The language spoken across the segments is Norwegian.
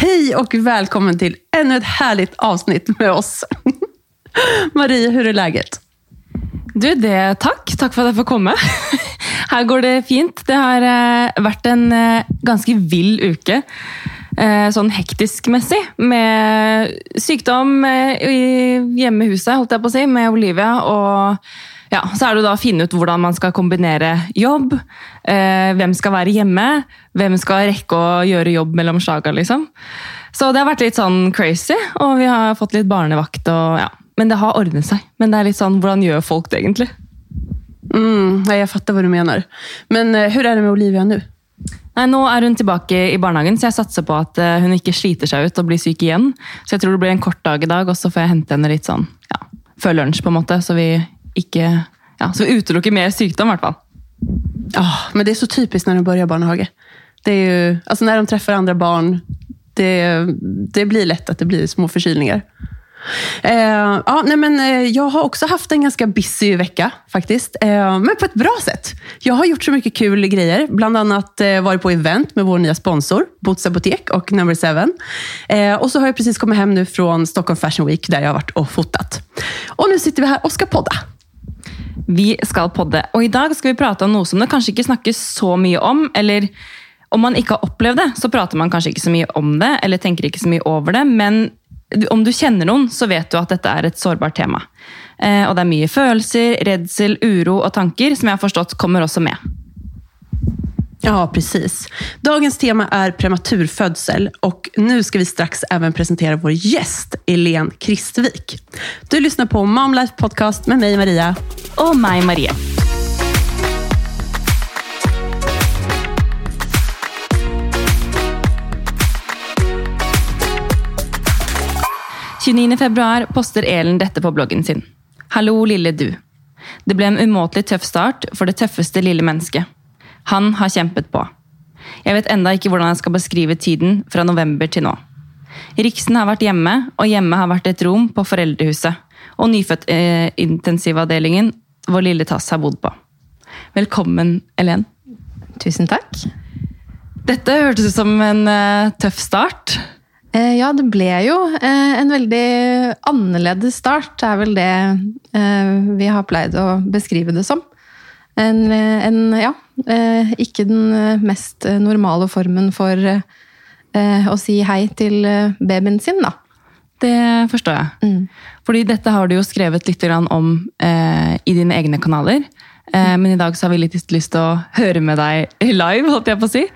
Hej och välkommen till ännu ett härligt avsnitt med oss. Marie, hur är läget? Du, det, takk. Takk for at jeg får komme. Her går det fint. Det har eh, vært en eh, ganske vill uke. Eh, sånn hektisk-messig. Med sykdom i huset, holdt jeg på å si, med Olivia. Og ja, så er det da å finne ut hvordan man skal kombinere jobb. Eh, hvem skal være hjemme? Hvem skal rekke å gjøre jobb mellom slaga, liksom. Så det har vært litt sånn crazy, og vi har fått litt barnevakt og ja. Men det har ordnet seg. Men det er litt sånn, hvordan gjør folk det egentlig? Mm, jeg fatter hva du mener. Men eh, er det med Olivia nå? Nei, Nå er hun tilbake i barnehagen, så jeg satser på at eh, hun ikke sliter seg ut og blir syk igjen. Så jeg tror det blir en kort dag i dag, og så får jeg hente henne litt sånn ja, før lunsj, på en måte, så vi ikke ja, Som utelukker mer sykdom, i hvert fall. Ja, men det er så typisk når de börjar barnehage. Det er jo, altså Når de treffer andre barn, det, det blir lätt at det blir små forkylninger. Eh, ja, nej men, eh, jag har också haft en ganske busy vecka faktiskt. Eh, men på ett bra sätt. Jag har gjort så mye kul grejer. Bland annat eh, varit på event med vår nye sponsor, Boots Apotek och Number 7. Eh, och så har jeg precis kommet nu från Stockholm Fashion Week der jeg har vært og fotat. Og nå sitter vi her og skal podda. Vi skal podde, og i dag skal vi prate om noe som det kanskje ikke snakkes så mye om, eller om man ikke har opplevd det, så prater man kanskje ikke så mye om det, eller tenker ikke så mye over det, men om du kjenner noen, så vet du at dette er et sårbart tema. Eh, og det er mye følelser, redsel, uro og tanker, som jeg har forstått kommer også med. Ja, precis. Dagens tema är prematurfödsel och nu ska vi strax även presentera vår gäst, Elen Kristvik. Du lyssnar på Momlife Podcast med mig, Maria. Og meg, Marie. februar poster Elen dette på bloggen sin. Hallo, lille du. Det ble en umåtelig tøff start for det tøffeste lille mennesket. Han har kjempet på. Jeg vet enda ikke hvordan jeg skal beskrive tiden fra november til nå. Riksen har vært hjemme, og hjemme har vært et rom på foreldrehuset. Og nyfødt-intensivavdelingen hvor lille Tass har bodd på. Velkommen, Elen. Tusen takk. Dette hørtes ut som en eh, tøff start. Eh, ja, det ble jo eh, en veldig annerledes start, er vel det eh, vi har pleid å beskrive det som. En, eh, en ja, eh, ikke den eh, mest eh, normale formen for eh, å si hei til eh, babyen sin, da. Det forstår jeg. Mm. Fordi dette har du jo skrevet litt om eh, i dine egne kanaler. Eh, men i dag så har vi litt lyst til å høre med deg live, holdt jeg på å si.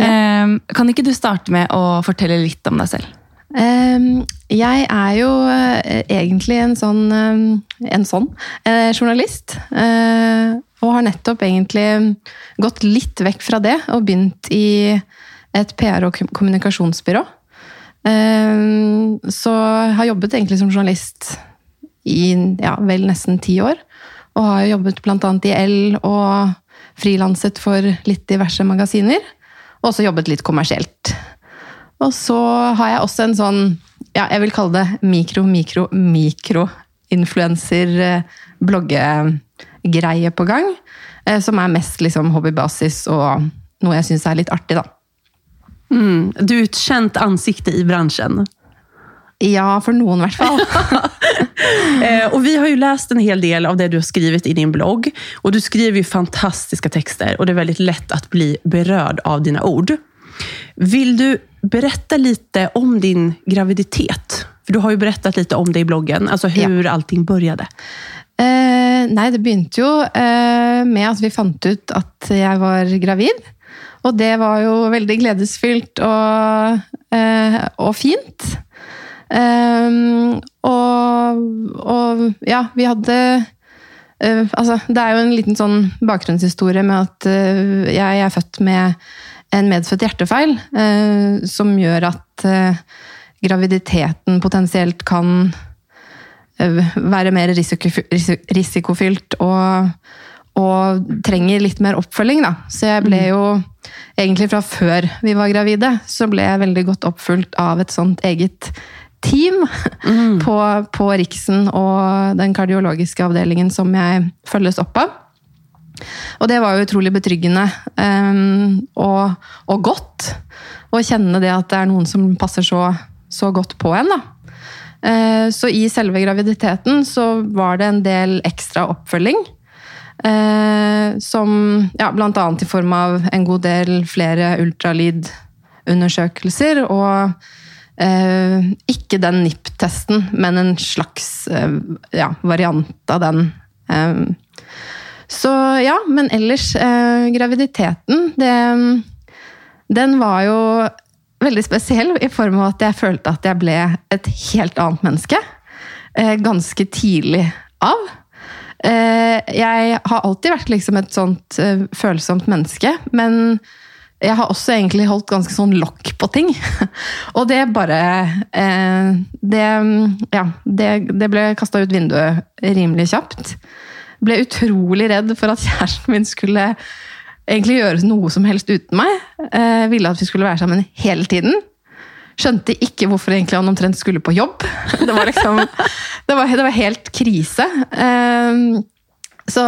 Ja. kan ikke du starte med å fortelle litt om deg selv? Ehm, Jeg er jo eh, egentlig en sånn, eh, en sånn eh, journalist. Eh, Og har nettopp egentlig gått litt vekk fra det og begynt i et PR- og kommunikasjonsbyrå. Ehm, Så jeg har jobbet egentlig som journalist i ja, vel nesten ti år. Og har jo jobbet annet i L og frilanset for litt diverse magasiner. Og også jobbet litt kommersielt. Og så har jeg også en sånn, ja, jeg vil kalle det mikro, mikro, mikro-influencer-bloggegreie på gang. eh, Som er mest liksom hobbybasis og noe jeg syns er litt artig, da. Mm, du er et kjent ansikte i bransjen. Ja, for noen i hvert fall. Eh, och vi har jo lest en hel del av det du har skrevet i din blogg. Og Du skriver jo fantastiske tekster, og det er veldig lett å bli berørt av dine ord. Vil du berette litt om din graviditet? For Du har jo berettet litt om det i bloggen, altså hvordan ja. allting började. Eh, nei, det begynte jo eh, med at vi fant ut at jeg var gravid. Og det var jo veldig gledesfylt og, eh, og fint. Eh, og, og ja, vi hadde Altså, det er jo en liten sånn bakgrunnshistorie med at jeg er født med en medfødt hjertefeil, som gjør at graviditeten potensielt kan være mer risikofylt og, og trenger litt mer oppfølging. Da. Så jeg ble jo egentlig fra før vi var gravide, så ble jeg veldig godt oppfulgt av et sånt eget team på, på Riksen og den kardiologiske avdelingen som jeg følges opp av. Og det var jo utrolig betryggende um, og, og, godt å kjenne det at det er noen som passer så, så godt på en. da. Uh, så i selve graviditeten så var det en del ekstra oppfølging. Uh, som ja, annet i form av en god del flere ultralydundersøkelser og uh, ikke den NIPT-testen, men en slags ja, variant av den. Så ja, men ellers, eh, graviditeten, det, Den var jo veldig spesiell i form av at jeg følte at jeg ble et helt annet menneske. Eh, ganske tidlig av. Eh, jeg har alltid vært liksom et sånt eh, følsomt menneske, men jeg har også egentlig holdt ganske sånn lokk på ting. Og det bare Det, ja, det, det ble kasta ut vinduet rimelig kjapt. Ble utrolig redd for at kjæresten min skulle egentlig gjøre noe som helst uten meg. Eh, ville at vi skulle være sammen hele tiden. Skjønte ikke hvorfor egentlig han omtrent skulle på jobb. Det var liksom Det var, det var helt krise. Eh, så,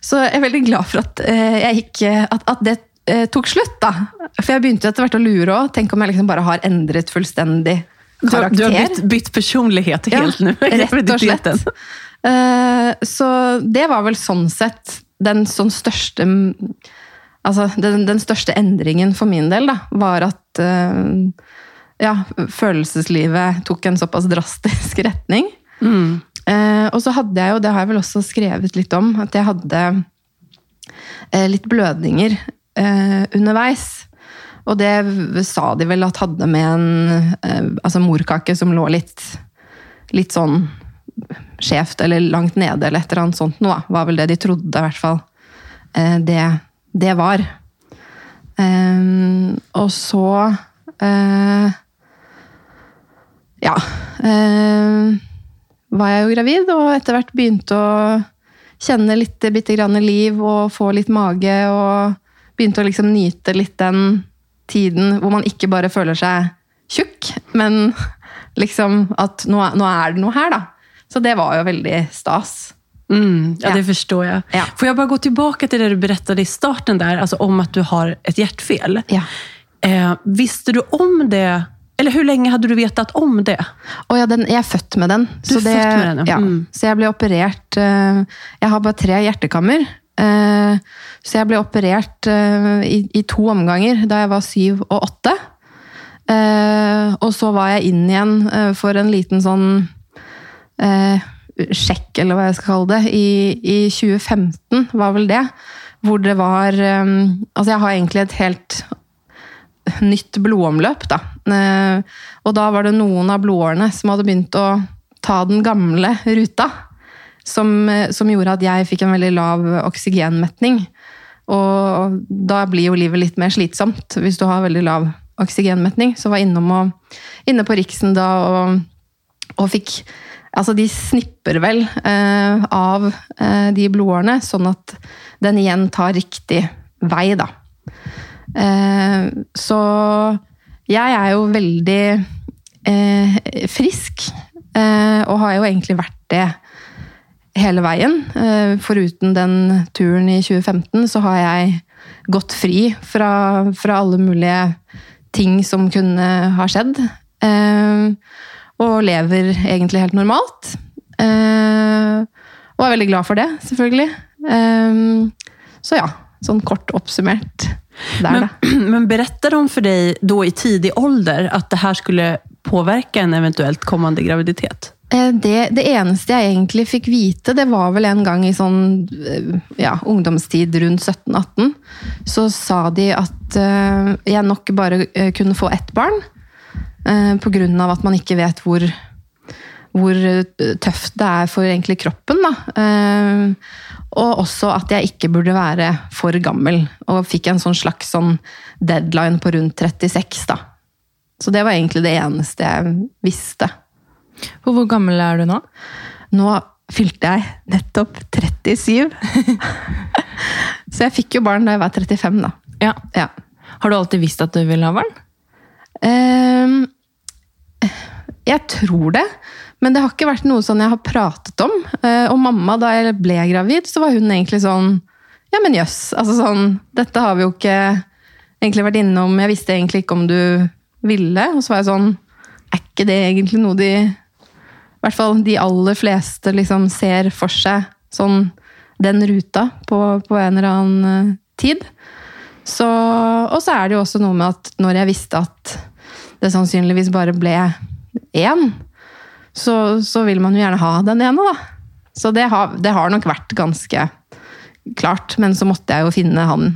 så, jeg er veldig glad for at, eh, jeg gikk, at, at det eh, tok slutt, da. For jeg begynte etter hvert å lure òg. Tenk om jeg liksom bare har endret fullstendig karakter. Du, du har bytt, bytt personlighet helt ja, nå? Rett og slett. Eh, så det var vel sånn sett den sånn største Altså, den, den, største endringen for min del, da, var at uh, ja, følelseslivet tok en såpass drastisk retning. Mm. Uh, og så hadde jeg jo, det har jeg vel også skrevet litt om, at jeg hadde uh, litt blødninger underveis. Og det sa de vel at hadde med en altså morkake som lå litt, litt sånn skjevt eller langt nede eller et eller annet sånt noe. Var vel det de trodde, i hvert fall. Eh, det, det var. Um, og så uh, Ja. Var jeg jo gravid, og etter hvert begynte å kjenne litt bitte grann liv og få litt mage. Og begynte å liksom nyte litt den tiden hvor man ikke bare føler seg tjukk, men liksom at nå, nå er det noe her, da. Så det var jo veldig stas. Mm, ja, ja, det forstår jeg. Ja. Får jeg bare gå tilbake til det du berettet i starten der, altså om at du har et hjertefeil? Ja. Eh, visste du om det? Eller hvor lenge hadde du vetat om det? Oh, ja, den, jeg er født med den. Du er det, født med den, ja. Mm. Så jeg ble operert eh, Jeg har bare tre hjertekammer. Eh, så jeg ble operert eh, i, i, to omganger da jeg var syv og åtte. Og så var jeg inn igjen for en liten sånn eh, sjekk, eller hva jeg skal kalle det, i, i 2015, var vel det. Hvor det var eh, Altså, jeg har egentlig et helt nytt blodomløp, da. Eh, og da var det noen av blodårene som hadde begynt å ta den gamle ruta. Som, eh, som gjorde at jeg fikk en veldig lav oksygenmetning. Og da blir jo livet litt mer slitsomt hvis du har veldig lav oksygenmetning. Så var jeg innom og, inne på Riksen da og, og fikk Altså, de snipper vel eh, av eh, de blodårene, sånn at den igjen tar riktig vei, da. Eh, så jeg er jo veldig eh, frisk, eh, og har jo egentlig vært det hele veien. Eh, foruten den turen i 2015, så har jeg gått fri fra, fra alle mulige ting som kunne ha skjedd. Eh, og lever egentlig helt normalt. Uh, og er veldig glad for det, selvfølgelig. Um, så ja, sånn kort oppsummert. Der, men, men berättar de for deg da i tidlig alder at det her skulle påvirke en eventuelt kommende graviditet? Eh, det, det, eneste jeg egentlig fikk vite, det var vel en gang i sånn ja, ungdomstid rundt 17-18. Så sa de at jeg nok bare kunne få ett barn. Eh, av at man ikke vet hvor, hvor tøft det er for egentlig kroppen. Da. Eh, og også at jeg ikke burde være for gammel. Og fikk en sånn slags sånn deadline på rundt 36. Da. Så det var egentlig det eneste jeg visste. Og hvor gammel er du nå? Nå fylte jeg nettopp 37. Så jeg fikk jo barn da jeg var 35, da. Ja. ja. Har du alltid visst at du vil ha barn? Uh, jeg tror det. Men det har ikke vært noe sånn jeg har pratet om. Uh, og mamma, da jeg ble gravid, så var hun egentlig sånn Ja, men jøss. Altså sånn Dette har vi jo ikke egentlig vært innom. Jeg visste egentlig ikke om du ville. Og så var jeg sånn Er ikke det egentlig noe de I hvert fall de aller fleste liksom ser for seg sånn den ruta på, på en eller annen eh, tid. Så, og så er det jo også noe med at når jeg visste at det sannsynligvis bare ble én, så, så vil man jo gjerne ha den ene, da. Så det har, det har nok vært ganske klart. Men så måtte jeg jo finne han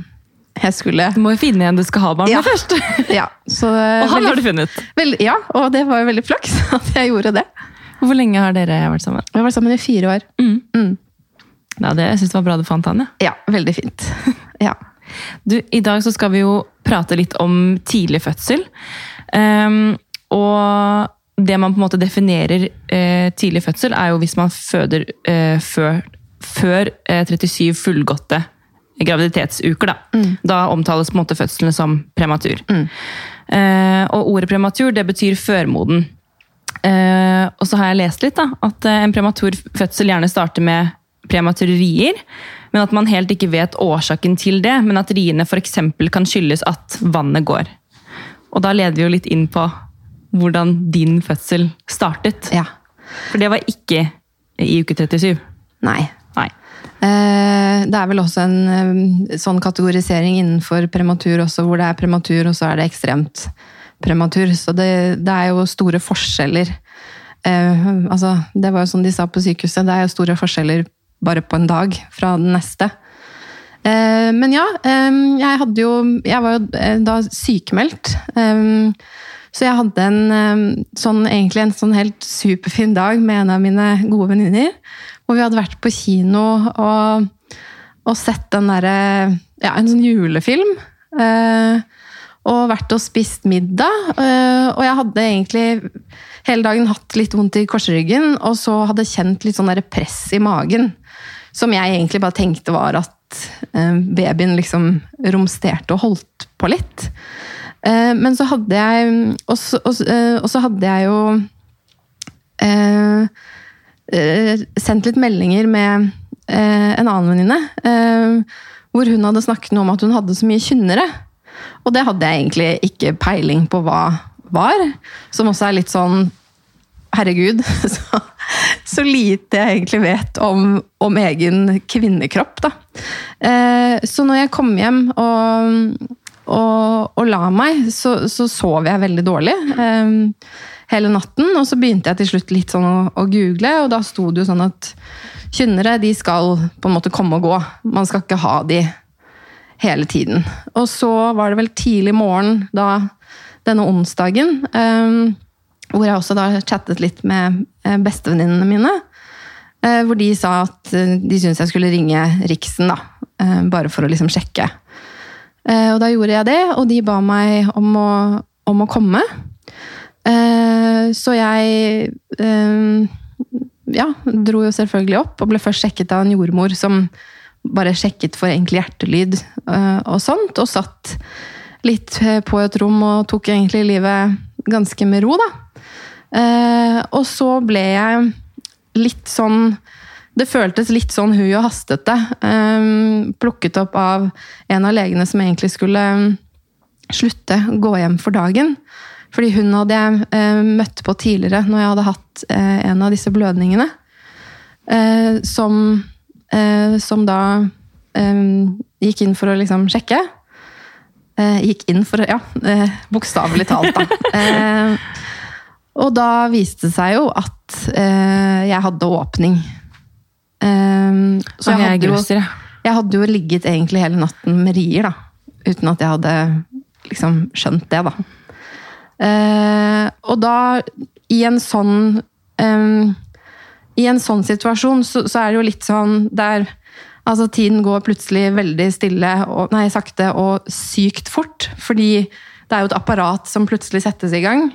jeg skulle Du må jo finne en du skal ha barn med Ja. først. ja, så, Og han veldig- har du funnet. Veld, ja, og det var jo veldig flaks at jeg gjorde det. Hvor lenge har dere vært sammen? Vi har vært sammen i fire år. Mm. Mm. Ja, det, jeg syns det var bra du fant han, ja. Ja, veldig fint. Ja. Du, I dag så skal vi jo prate litt om tidlig fødsel. Um, og det man på en måte definerer eh, tidlig fødsel, er jo hvis man føder eh, før, før eh, 37 fullgåtte graviditetsuker. Da. da omtales på en måte fødslene som prematur. Eh, og ordet prematur det betyr førmoden. Eh, og så har jeg lest litt da, at eh, en prematur fødsel gjerne starter med premature rier, men at man helt ikke vet årsaken til det, men at riene f.eks. kan skyldes at vannet går. Og da leder vi jo litt inn på hvordan din fødsel startet. ja. For det var ikke i uke 37. Nei. Nei. Eh, Det er vel også en eh, sånn kategorisering innenfor prematur også, hvor det er prematur, og så er det ekstremt prematur. Så det, det er jo store forskjeller. Eh, altså, det var jo som de sa på sykehuset, det er jo store forskjeller bare på en dag fra den neste. Eh, men ja, jeg hadde jo Jeg var jo da sykemeldt. Så jeg hadde en sånn, egentlig en sånn helt superfin dag med en av mine gode venninner. Hvor vi hadde vært på kino og, og sett derre Ja, en sånn julefilm. eh, og vært og spist middag. eh, og jeg hadde egentlig hele dagen hatt litt vondt i korsryggen, og så hadde kjent litt sånn press i magen. Som jeg egentlig bare tenkte var at eh, babyen liksom romsterte og holdt på litt. Eh, Men så hadde jeg Og så, eh, hadde jeg jo eh, eh, sendt litt meldinger med eh, en annen venninne. Eh, hvor hun hadde snakket noe om at hun hadde så mye kynnere. Og det hadde jeg egentlig ikke peiling på hva var. Som også er litt sånn Herregud, så, så lite jeg egentlig vet om, om egen kvinnekropp, da. Så når jeg kom hjem og, og, og la meg, så, så sov jeg veldig dårlig. um, hele natten, og så begynte jeg til slutt litt sånn å, å google, og da sto det jo sånn at kynnere de skal på en måte komme og gå. Man skal ikke ha de hele tiden. Og så var det vel tidlig morgen da, denne onsdagen, um, hvor jeg også da chattet litt med eh, bestevenninnene mine. eh, hvor de sa at eh, de syntes jeg skulle ringe Riksen, da. bare for å liksom sjekke. Eh, og da gjorde jeg det, og de ba meg om å, om å komme. Eh, så jeg eh, ja, dro jo selvfølgelig opp og ble først sjekket av en jordmor som bare sjekket for egentlig hjertelyd og sånt, og satt litt på et rom og tok egentlig livet ganske med ro, da. Og så ble jeg litt sånn Det føltes litt sånn hui og hastete. Um, plukket opp av en av legene som egentlig skulle slutte, gå hjem for dagen. Fordi hun hadde jeg eh, møtt på tidligere, når jeg hadde hatt eh, en av disse blødningene. Eh, som, eh, som da eh, gikk inn for å liksom sjekke. Eh, gikk inn for Ja, eh, bokstavelig talt, da. Eh, og da viste det seg jo at jeg hadde åpning. Eh, så jeg jeg hadde jo jeg. hadde jo ligget egentlig hele natten med rier, da. Uten at jeg hadde liksom skjønt det, da. Uh, og da, i en sånn um, I en sånn situasjon, så, så er det jo litt sånn der Altså, tiden går plutselig veldig stille, og, nei, sakte og sykt fort. Fordi det er jo et apparat som plutselig settes i gang.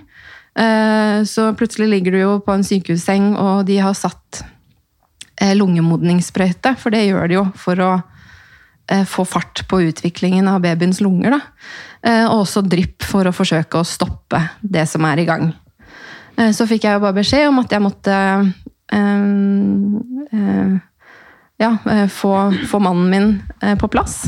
Uh, så plutselig ligger du jo på en sykehusseng, og de har satt lungemodningssprøyte, for det gjør de jo for å eh, få fart på utviklingen av babyens lunger. Da. Eh, og også drypp for å forsøke å stoppe det som er i gang. Eh, så fikk jeg jo bare beskjed om at jeg måtte øh, øh, ja, eh, få, få mannen min eh, på plass.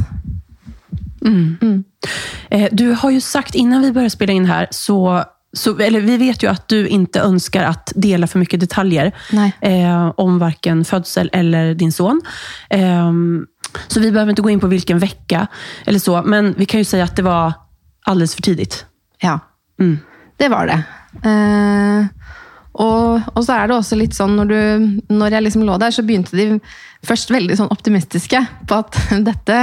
Eh, Du har jo sagt innan vi begynte å spille inn her, så, så, eller vi vet jo at du ikke ønsker att dela for mye detaljer eh, om varken fødsel eller din son. Eh, så vi behöver ikke gå inn på hvilken vecka eller så, men vi kan jo si at det var alldeles for tidigt. Ja, Mm. det var det. Eh, og, og så er det også litt sånn, når, du, når jeg liksom lå der, så begynte de først veldig sånn optimistiske på at dette,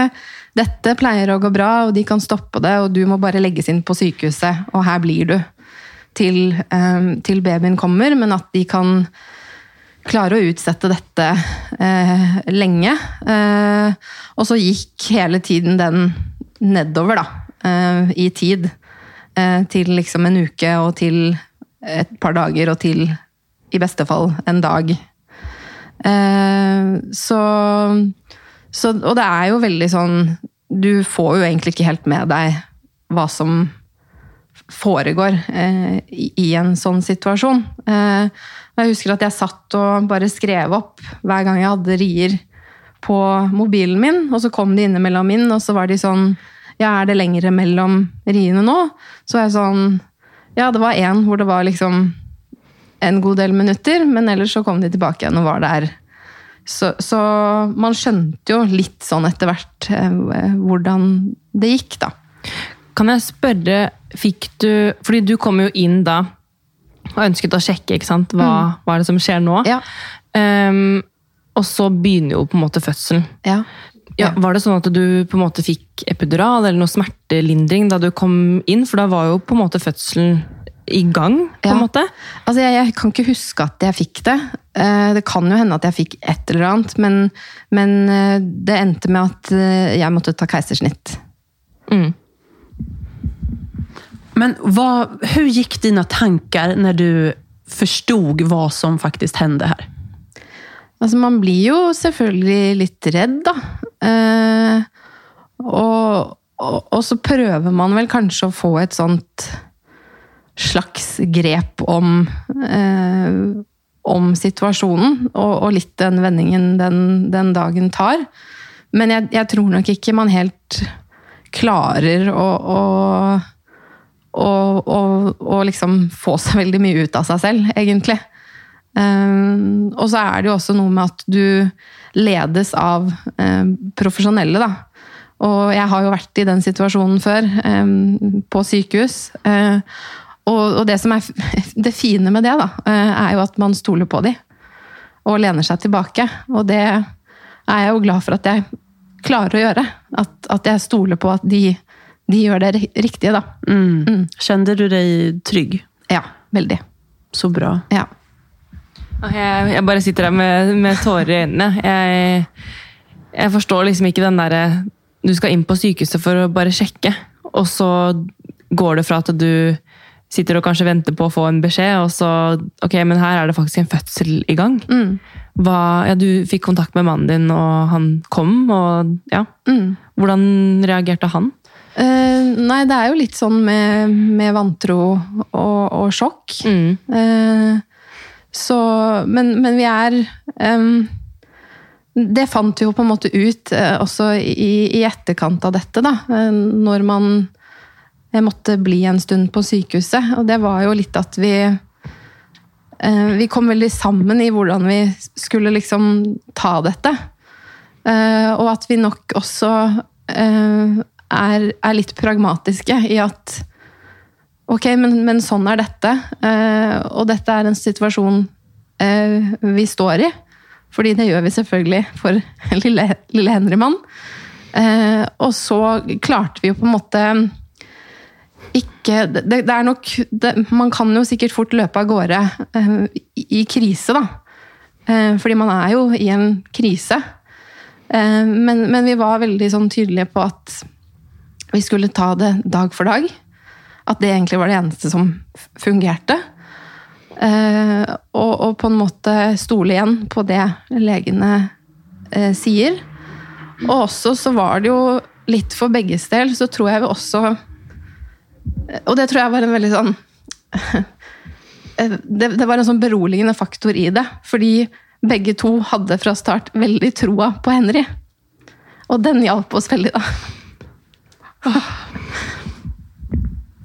dette pleier å gå bra, og de kan stoppe det, og du må bare legges inn på sykehuset, og her blir du. Til, eh, til babyen kommer, men at de kan klare å utsette dette eh, lenge. Eh, og så gikk hele tiden den nedover, da, eh, i tid. Eh, til liksom en uke, og til et par dager, og til i beste fall en dag. Eh, så, så Og det er jo veldig sånn Du får jo egentlig ikke helt med deg hva som foregår eh, i, en sånn situasjon. Eh, jeg husker at jeg satt og bare skrev opp hver gang jeg hadde rier på mobilen min, og så kom de innimellom inn, og så var de sånn Ja, er det lengre mellom riene nå? Så var jeg sånn Ja, det var én hvor det var liksom en god del minutter, men ellers så kom de tilbake igjen og var der. Så, så man skjønte jo litt sånn etter hvert eh, hvordan det gikk, da. Kan jeg spørre, fikk du Fordi du kom jo inn da og ønsket å sjekke ikke sant? Hva, hva er det som skjer nå. Ja. Um, og så begynner jo på en måte fødselen. Ja. Ja, var det sånn at du på en måte fikk epidural eller noe smertelindring da du kom inn? For da var jo på en måte fødselen i gang, på Ja. en måte. Altså, jeg, jeg kan ikke huske at jeg fikk det. Eh, Det kan jo hende at jeg fikk et eller annet, men, men eh, det endte med at eh, jeg måtte ta keisersnitt. Mm. Men vad, hur gick dina tankar när du förstod vad som faktiskt hände här? Altså, man blir jo selvfølgelig litt redd, da. Eh, og, og, og så prøver man vel kanskje å få et sånt slags grep om, eh, om situasjonen, og, og litt den vendingen den, den dagen tar. Men jeg, jeg tror nok ikke man helt klarer å, å, å, og, og, liksom få seg veldig mye ut av seg selv, egentlig. Um, og så er det jo også noe med at du ledes av um, profesjonelle, da. Og jeg har jo vært i den situasjonen før, um, på sykehus. Uh, og, og det som er det fine med det, da, uh, er jo at man stoler på de. Og lener seg tilbake. Og det er jeg jo glad for at jeg klarer å gjøre. At, at jeg stoler på at de, de gjør det ri- riktige, da. Mm. Kände du deg trygg? Ja, veldig. Så bra. Ja. Jeg, jeg bare sitter her med, med tårer i øynene. Jeg, jeg forstår liksom ikke den derre Du skal inn på sykehuset for å bare sjekke, og så går det fra at du sitter og kanskje venter på å få en beskjed, og så Ok, men her er det faktisk en fødsel i gang. Mm. Hva, ja, du fikk kontakt med mannen din, og han kom, og ja. Mm. Hvordan reagerte han? Eh, nei, det er jo litt sånn med, med vantro og, og sjokk. Mm. Uh, så Men, men vi er um, Det fant vi jo på en måte ut uh, også i, i etterkant av dette, da. når man jeg måtte bli en stund på sykehuset. Og det var jo litt at vi Vi kom veldig sammen i hvordan vi skulle liksom ta dette. Og at vi nok også er, er litt pragmatiske i at Ok, men, men sånn er dette. eh, og dette er en situasjon eh, vi står i. Fordi det gjør vi selvfølgelig for lille, lille Henrymann. Eh, og så klarte vi jo på en måte ikke Det, det er nok det, Man kan jo sikkert fort løpe av gårde i, i krise, da. Fordi man er jo i en krise. Men, men vi var veldig sånn tydelige på at vi skulle ta det dag for dag. At det egentlig var det eneste som fungerte. Eh, og, og på en måte stole igjen på det legene eh, sier. Og også så var det jo litt for begges del, så tror jeg vi også Og det tror jeg var en veldig sånn eh, det, det var en sånn beroligende faktor i det. Fordi begge to hadde fra start veldig troa på Henry. Og den hjalp oss veldig, da.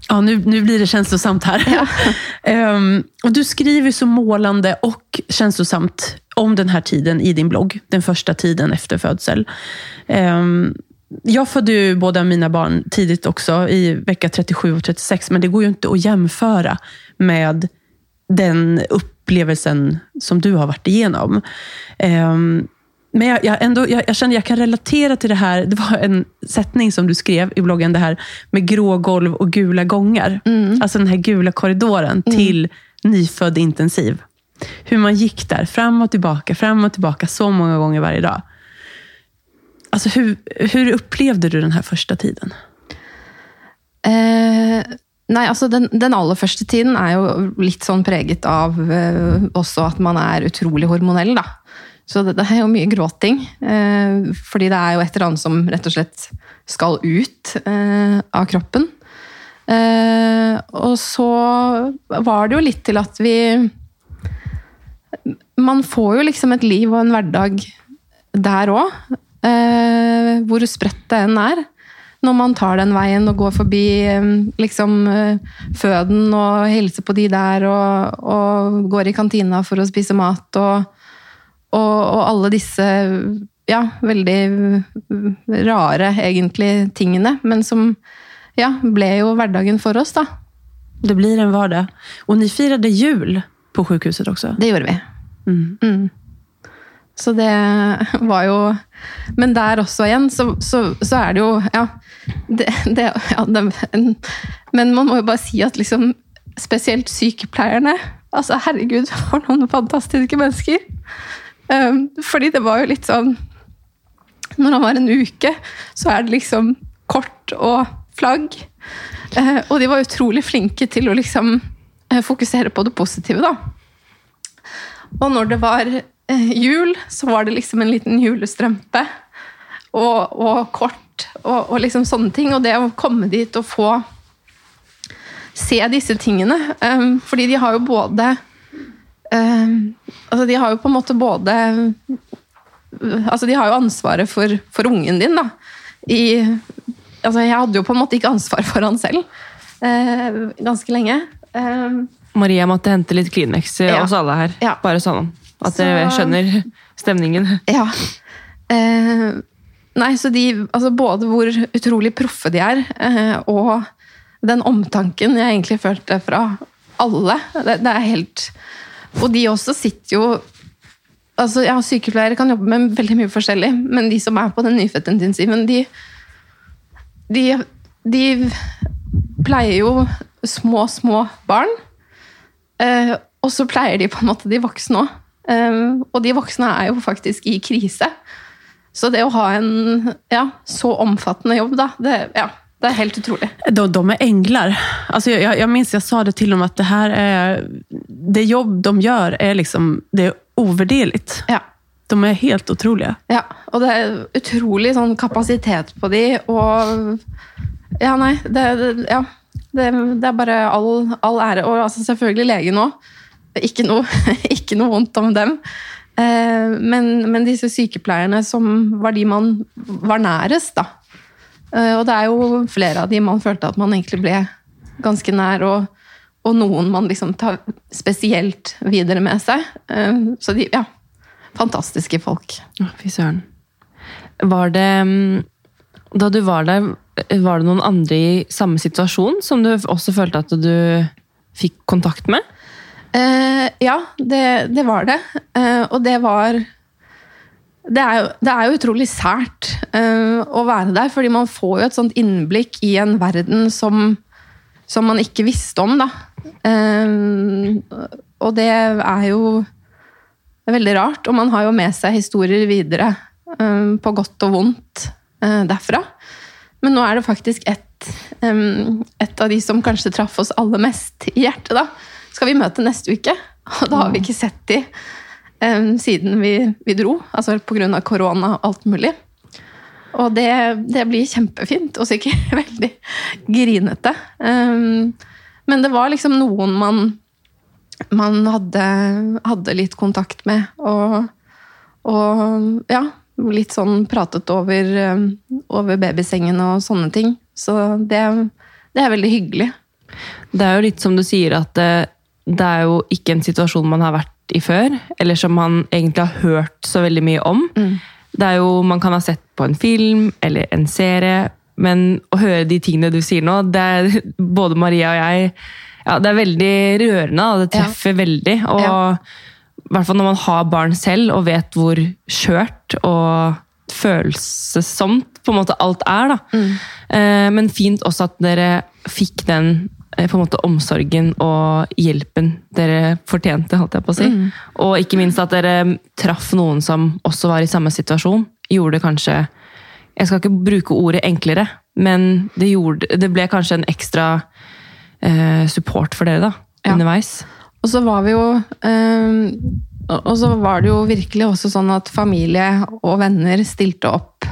Ja, nu, nu blir det känslosamt här. Ehm, och du skriver så målande och känslosamt om den här tiden i din blogg. Den första tiden efter födsel. Um, jag födde ju båda mina barn tidigt också, i vecka 37 och 36, men det går ju inte att jämföra med den upplevelsen som du har varit igenom. Ehm, men jag, jag, ändå, jag, jag känner jag kan relatera till det här. Det var en sättning som du skrev i bloggen, det här med grå golv och gula gångar. Alltså den här gula korridoren till nyfödd intensiv. Hur man gick där, fram och tillbaka, fram och tillbaka så många gånger varje dag. Alltså hur, hur upplevde du den här första tiden? Eh, nei, altså den, den aller første tiden er jo litt sånn preget av eh, også at man er utrolig hormonell, da. Så det, det er jo mye gråting. Eh, fordi det er jo et eller annet som rett og slett skal ut eh, av kroppen. Eh, og så var det jo litt til at vi Man får jo liksom et liv og en hverdag der òg. Eh, hvor spredt det enn er når man tar den veien og går forbi eh, liksom eh, føden og hilser på de der og, og går i kantina for å spise mat og, og, og alle disse ja, veldig rare egentlig tingene, men som ja, ble jo hverdagen for oss, da. Det blir en hverdag. Og ni firade jul på sjukhuset også? Det gjorde vi. Mm. Mm. Så det var jo Men der også igjen, så, så, så er det jo Ja. Det, det, ja det, men man må jo bare si at liksom Spesielt sykepleierne. Altså, herregud, for noen fantastiske mennesker. Um, fordi det var jo litt sånn Når han var en uke, så er det liksom kort og flagg. Eh, og de var utrolig flinke til å liksom eh, fokusere på det positive, da. Og når det var eh, jul, så var det liksom en liten julestrømpe. Og, og kort og, og liksom sånne ting. Og det å komme dit og få se disse tingene um, Fordi de har jo både Altså, de har jo på en måte både Altså, de har jo ansvaret for, for ungen din, da. I Altså, jeg hadde jo på en måte ikke ansvar for han selv eh, ganske lenge. Um, Maria måtte hente litt Kleenex til Ja. oss alle her. Ja. Bare sånn at Så- dere skjønner stemningen. Ja. Eh, nei, så de Altså både hvor utrolig proffe de er, eh, og den omtanken jeg egentlig følte fra alle. Det, det er helt Og de også sitter jo Altså, ja, Sykepleiere kan jobbe med veldig mye forskjellig, men de som er på den nyfødtintensiven, de, de, de pleier jo små, små barn. Eh, og så pleier de på en måte de voksne òg. Eh, og de voksne er jo faktisk i krise. Så det å ha en ja, så omfattende jobb, da, det, ja, det er helt utrolig. De, de är änglar. Alltså jag, jag- jag minns, jag sa det till dem att det här är, det jobb de gör är liksom, det är ovärderligt. Ja. De er helt utrolige. Ja, og det er utrolig sånn kapasitet på de, og Ja, nei, det, ja, det, det er bare all, all ære. Og altså, selvfølgelig legen òg. Ikke, noe- ikke noe vondt om dem. Eh, men, men disse sykepleierne som var de man var nærest, da. Eh, og det er jo flere av de man følte at man egentlig ble ganske nær, og, og noen man liksom tar spesielt videre med seg. Eh, så de, ja, fantastiske folk. Å, Fy søren. Var det mm, Da du var der, var det noen andre i samme situasjon som du også følte at du fikk kontakt med? Eh, ja, det, det var det. Eh, og det var det er, jo, det er jo utrolig sært uh, å være der, fordi man får jo et sånt innblikk i en verden som, som man ikke visste om, da. Uh, og det er jo veldig rart, og man har jo med seg historier videre, uh, på godt og vondt, derfra. Men nå er det faktisk et, um, et av de som kanskje traff oss aller mest i hjertet, da. Skal vi møte neste uke? Og da har vi ikke sett de siden vi, vi dro. Altså pga. korona og alt mulig. Og det, det blir kjempefint, og sikkert veldig grinete. Um, men det var liksom noen man man hadde, hadde litt kontakt med. Og, og ja, litt sånn pratet over, eh, over babysengen og sånne ting. Så det, det, er veldig hyggelig. Det er jo litt som du sier, at det, det, er jo ikke en situasjon man har vært i før, eller som man egentlig har hørt så veldig mye om. Mm. Det er jo, Man kan ha sett på en film eller en serie, men å høre de tingene du sier nå, det er både Maria og jeg ja, Det er veldig rørende, og det treffer ja. veldig. og ja i hvert fall når man har barn selv og vet hvor skjørt og følelsesomt på en måte alt er. da. Mm. Eh, men fint også at dere fikk den på en måte omsorgen og hjelpen dere fortjente. holdt jeg på å si. Mm. Og ikke minst at dere traff noen som også var i samme situasjon. Gjorde det kanskje Jeg skal ikke bruke ordet enklere, men det, gjorde, det ble kanskje en ekstra eh, support for dere da, ja. underveis. Og så var vi jo øh, Og så var det jo virkelig også sånn at familie og venner stilte opp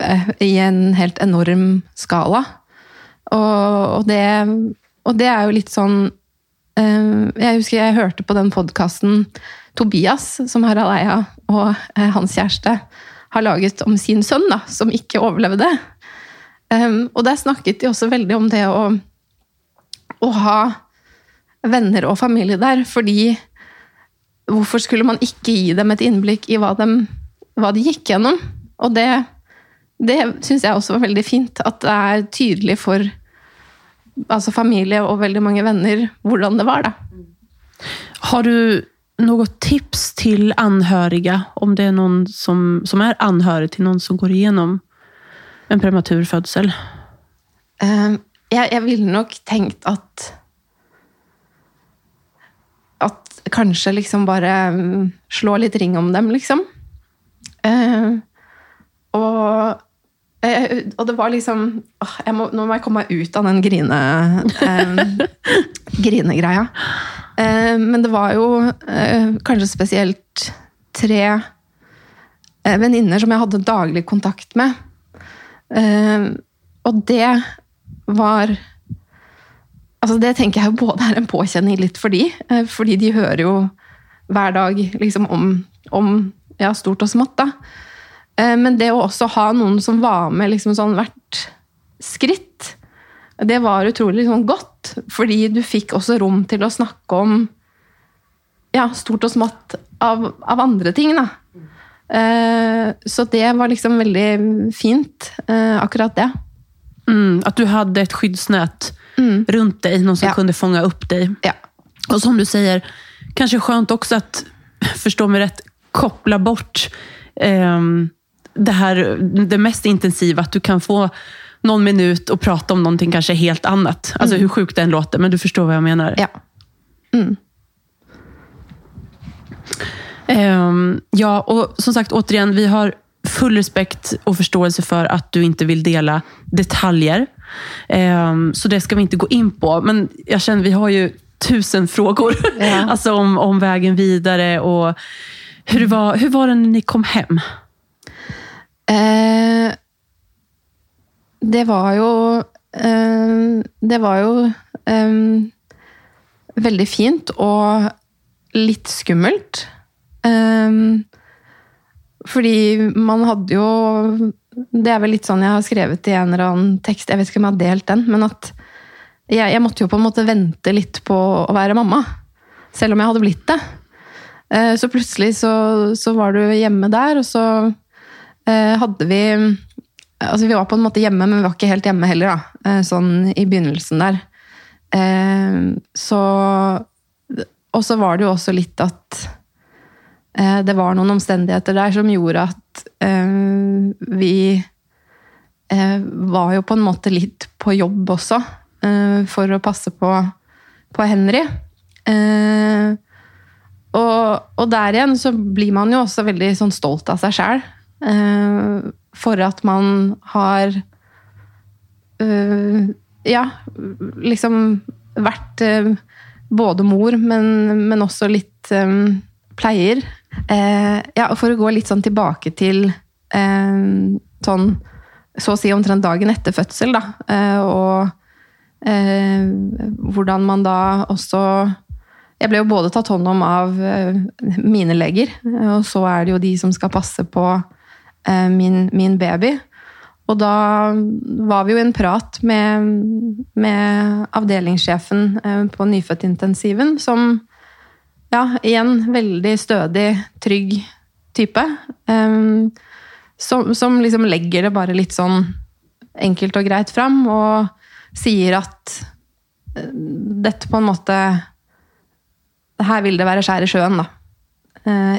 eh, i en helt enorm skala. Og, og, det, og det, er jo litt sånn øh, Jeg husker jeg hørte på den podkasten Tobias, som Harald Eia og øh, hans kjæreste har laget om sin sønn, da, som ikke overlevde. Um, og der snakket de også veldig om det å, å ha venner og familie der. Fordi hvorfor skulle man ikke gi dem et innblikk i hva de, hva de gikk gjennom? Og det, det syns jeg også var veldig fint. At det er tydelig for altså familie og veldig mange venner hvordan det var. da. Har du noe tips til anhørige, om det er noen som, som er anhørig til noen som går igjennom en prematur fødsel? Uh, jeg, jeg ville nok tenkt at At kanskje liksom bare mm, slå litt ring om dem, liksom. Uh, og, uh, og det var liksom uh, må, Nå må jeg komme meg ut av den grine, eh, grinegreia. men det var jo kanskje spesielt tre venninner som jeg hadde daglig kontakt med. og det var Altså det tenker jeg både er en påkjenning litt for de, eh, fordi de hører jo hver dag liksom om, om ja, stort og smått. da. Eh, men det å også ha noen som var med liksom sånn hvert skritt, det var utrolig liksom godt. Fordi du fikk også rom til å snakke om ja, stort og smått av, av andre ting. da. Eh, så det var liksom veldig fint, akkurat det. Mm, at du hadde et skyddsnett mm. rundt deg, noen som ja. kunde fånga opp deg. Ja. Og som du sier, kanskje skjønt også at, forstå meg rett, koppla bort eh, det här det mest intensiva. Att du kan få någon minut och prata om någonting kanske helt annat. Alltså mm. hur sjukt det än låter, men du förstår vad jag menar. Ja. Mm. Um, ja, och som sagt, återigen, vi har full respekt och förståelse för att du inte vill dela detaljer. Um, så det ska vi inte gå in på. Men jag känner, vi har ju tusen frågor ja. alltså om, om vägen vidare. och hur var, hur var det när ni kom hem? Eh, det var jo eh, Det var jo eh, veldig fint og litt skummelt. Um, fordi man hadde jo Det er vel litt sånn jeg har skrevet i en eller annen tekst, jeg vet ikke om jeg har delt den, men at jeg, jeg måtte jo på en måte vente litt på å være mamma. Selv om jeg hadde blitt det. Eh, så plutselig så, så var du hjemme der, og så eh, hadde vi Altså, vi var på en måte hjemme, men vi var ikke helt hjemme heller, da. Eh, sånn i begynnelsen der. Så Og så var det jo også litt at Eh, det var noen omstendigheter der som gjorde at eh, vi eh, var jo på en måte litt på jobb også, for å passe på, på Henry. Og, og, der igjen så blir man jo også veldig sånn stolt av seg sjæl. For at man har Ja, liksom vært både mor, men, men også litt pleier. Eh, ja, for å gå litt sånn tilbake til eh, sånn Så å si omtrent dagen etter fødsel, da. Eh, og eh, hvordan man da også Jeg ble jo både tatt hånd om av eh, mine leger, og så er det jo de som skal passe på eh, min, min baby. Og da var vi jo i en prat med, med avdelingssjefen eh, på nyfødtintensiven, som ja, igjen veldig stødig, trygg type. Um, som, som, liksom legger det bare litt sånn enkelt og greit fram, og sier at dette på en måte Her vil det være skjær i sjøen, da.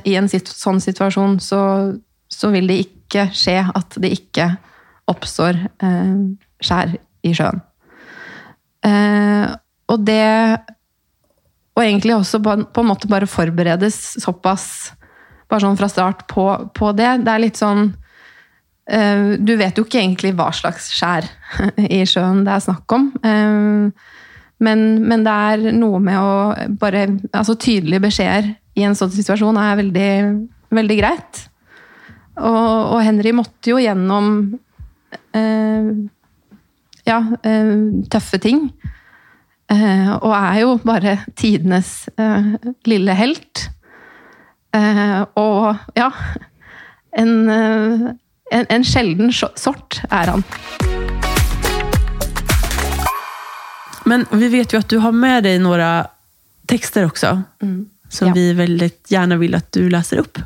I en sånn situasjon så, så, vil det ikke skje at det ikke oppstår eh, skjær i sjøen. og det Og egentlig også på, på en måte bare forberedes såpass bare sånn fra start på, på det. Det er litt sånn eh, Du vet jo ikke egentlig hva slags skjær i sjøen det er snakk om. Uh, men, men, det er noe med å bare Altså tydelige beskjeder i en sånn situasjon er veldig, veldig greit. Og, og Henry måtte jo gjennom eh, ja, tøffe ting. og er jo bare tidenes lille helt. Eh, og ja en, eh, en, en, sjelden sort er han. Men vi vet jo at du har med deg noen tekster også, mm. som ja. vi veldig gjerne vil at du leser opp.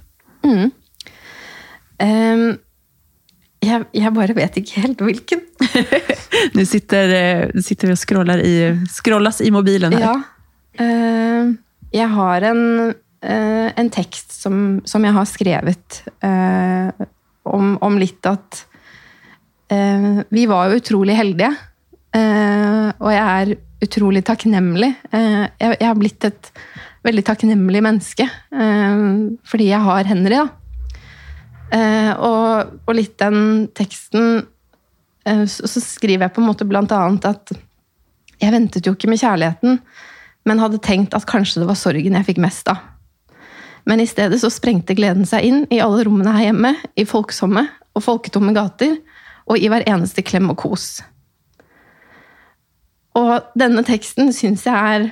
Mm. Um, jeg, jeg, bare vet ikke helt hvilken. Nå sitter, eh, sitter vi og scroller i, scrolles i mobilen her. Ja. Uh, jeg har en uh, en tekst som, som, jeg har skrevet uh, om, om, litt at Vi var jo utrolig heldige. Og jeg er utrolig takknemlig. Jeg, jeg, har blitt et veldig takknemlig menneske fordi jeg har Henry, da. Og, og, litt den teksten så, så skriver jeg på en måte blant annet at jeg ventet jo ikke med kjærligheten, men hadde tenkt at kanskje det var sorgen jeg fikk mest av. Men i stedet så sprengte gleden seg inn i alle rommene her hjemme, i folksomme og folketomme gater, og i hver eneste klem og kos. Og denne teksten syns jeg er